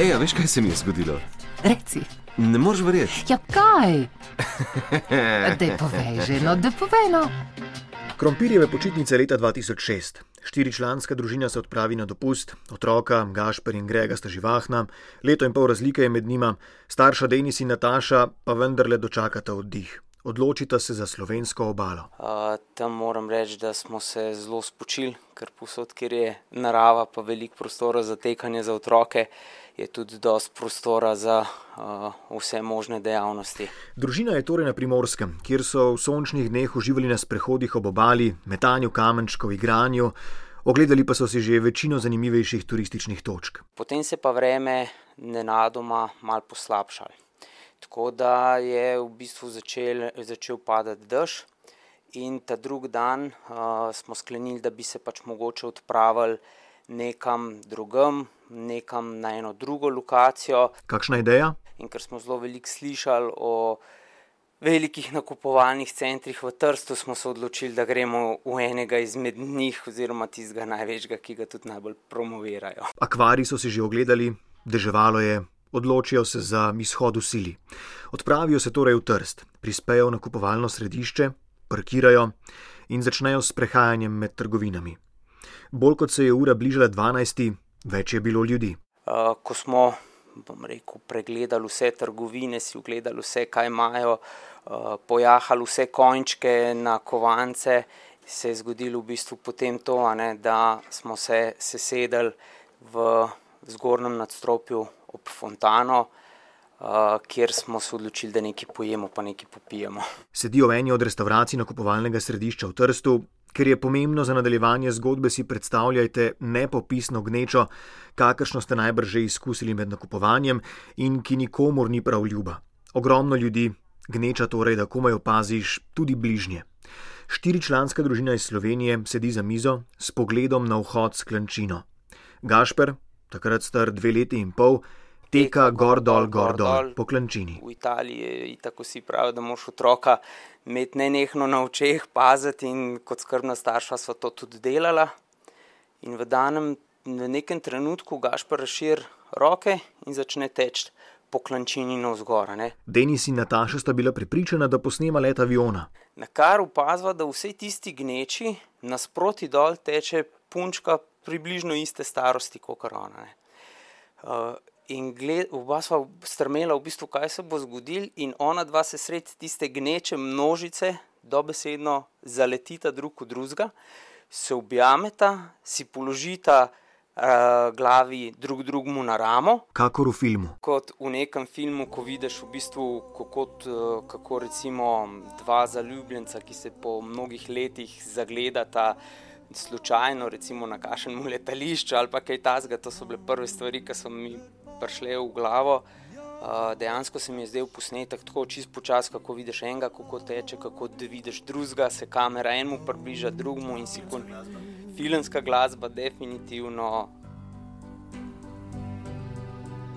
Ej, a veš, kaj se mi je zgodilo? Reci. Ne moreš verjeti. Ja, kaj? Dej povej že, no, da povej no. Krompirjeve počitnice leta 2006. Štiričlanska družina se odpravi na dopust, otroka, Gašper in Grega sta živahna, leto in pol razlike je med njima, starša Denis in Nataša pa vendarle dočakata oddih. Odločita se za slovensko obalo. Uh, tam moram reči, da smo se zelo spočili, ker posod, kjer je narava, pa veliko prostora za tekanje za otroke, je tudi dosti prostora za uh, vse možne dejavnosti. Družina je torej na primorskem, kjer so v sončnih dneh uživali na sprehodih ob obali, metanju kamenčkov, igranju, ogledali pa so si že večino zanimivejših turističnih točk. Potem se pa vreme nenadoma mal poslabšalo. Tako da je v bistvu začel, začel padati dež, in ta drugi dan uh, smo sklenili, da bi se pač mogoče odpravili nekam drugam, nekam na eno drugo lokacijo. Kakšna ideja? In ker smo zelo veliko slišali o velikih nakupovalnih centrih v Trstu, smo se odločili, da gremo v enega izmed njih, oziroma tistega največjega, ki ga tudi najbolj promovirajo. Akvari so si že ogledali, deževalo je, odločijo se za izhod v sili. Odpravijo se torej v Trst, prispejo v nakupovalno središče, parkirajo in začnejo s prehajanjem med trgovinami. Bolj kot se je ura bližala 12, več je bilo ljudi. Uh, ko smo, rekel, pregledali vse trgovine, si ogledali vse, kaj imajo, uh, pojahali vse končke na kovance, se je zgodilo v bistvu potem to, ne, da smo se sesedali v zgornjem nadstropju ob fontano, uh, kjer smo se odločili, da nekaj pojemo, pa nekaj popijemo. Sedijo v eni od restavracij nakupovalnega središča v Trstu. Ker je pomembno za nadaljevanje zgodbe, si predstavljajte nepopisno gnečo, kakršno ste najbrž že izkusili med nakupovanjem in ki nikomor ni prav ljuba. Ogromno ljudi, gneča torej, da komaj opaziš tudi bližnje. Štiričlanska družina iz Slovenije sedi za mizo s pogledom na vhod s klančino. Gašper, takrat star dve leti in pol, teka gor dol, gor dol po klančini. V Italiji je tako si pravi, da moš otroka imeti nenehno na očeh, paziti in kot skrbna starša so to tudi delala. In v danem, v nekem trenutku Gašper razširi roke in začne teči po klančini navzgor. ne. Denis in Nataša sta bila prepričana, da posnema let aviona. Na kar opazva, da vse tisti gneči nasproti dol teče punčka približno iste starosti kot ona. ne. Uh, in gled, oba sva strmela v bistvu, kaj se bo zgodilo, in ona dva se sredi tiste gneče množice dobesedno zaletita drug v drugega, se objameta, si položita uh, glavi drug drugemu na ramo. Kakor v filmu. Kot v nekem filmu, ko vidiš v bistvu, kako, uh, kako recimo dva zaljubljenca, ki se po mnogih letih zagledata slučajno, recimo na kašnem letališču ali kaj tasga, to so bile prve stvari, ki so mi prišle v glavo. Uh, dejansko se mi je zdel posnetek tako čist počas, kako vidiš enega, kako teče, kako vidiš drugega, se kamera enemu približa drugemu in si kon. Filmska glasba, definitivno.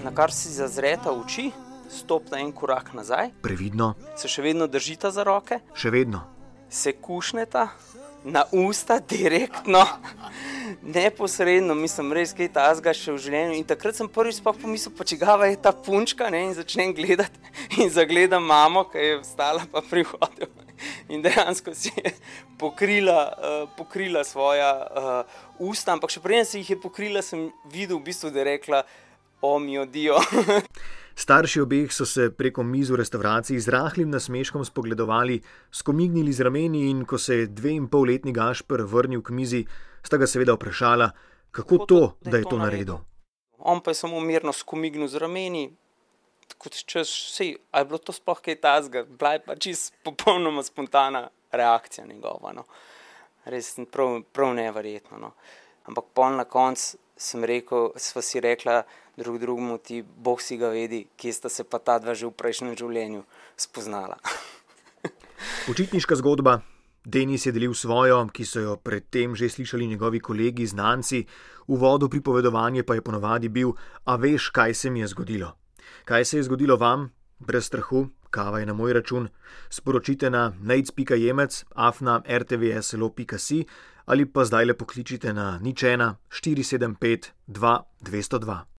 Na kar si zazreta oči, stopta en korak nazaj, Previdno, se še vedno držita za roke, še vedno. se kušneta na usta, direktno, neposredno, mislim, res kaj tasga še v življenju. In takrat sem prvič sploh pomislil, pa čigava je ta punčka, ne? in začnem gledati in zagledam mamo, ki je vstala pa pri vhodu. In dejansko si je pokrila, uh, pokrila svoja uh, usta, ampak še preden si jih je pokrila, sem videl, v bistvu, da je rekla: O, mi odijo. Starši obeh so se preko miz v restavraciji z rahlim nasmeškom spogledovali, skomignili z rameni in ko se je dve in pol letni Gašper vrnil k mizi, sta ga seveda vprašala, kako to, da je to naredil. On pa je samo mirno skomignil z rameni, če je bilo to sploh kaj tazga, bila je pa čist popolnoma spontana reakcija njegova. No. Res prav, prav neverjetno. No. Ampak pol na koncu sem rekel, sva si rekla drug drugemu, ti bog si ga vedi, kje sta se pa ta dva že v prejšnjem življenju spoznala. Počitniška zgodba. Denis je delil svojo, ki so jo predtem že slišali njegovi kolegi, znanci, v vodu pripovedovanje pa je ponovadi bil: A veš, kaj se mi je zgodilo? Kaj se je zgodilo vam, brez strahu, kava je na moj račun? Sporočite na neic.jemec, afna rtvslo.si ali pa zdaj le pokličite na nič ena 475 2 202.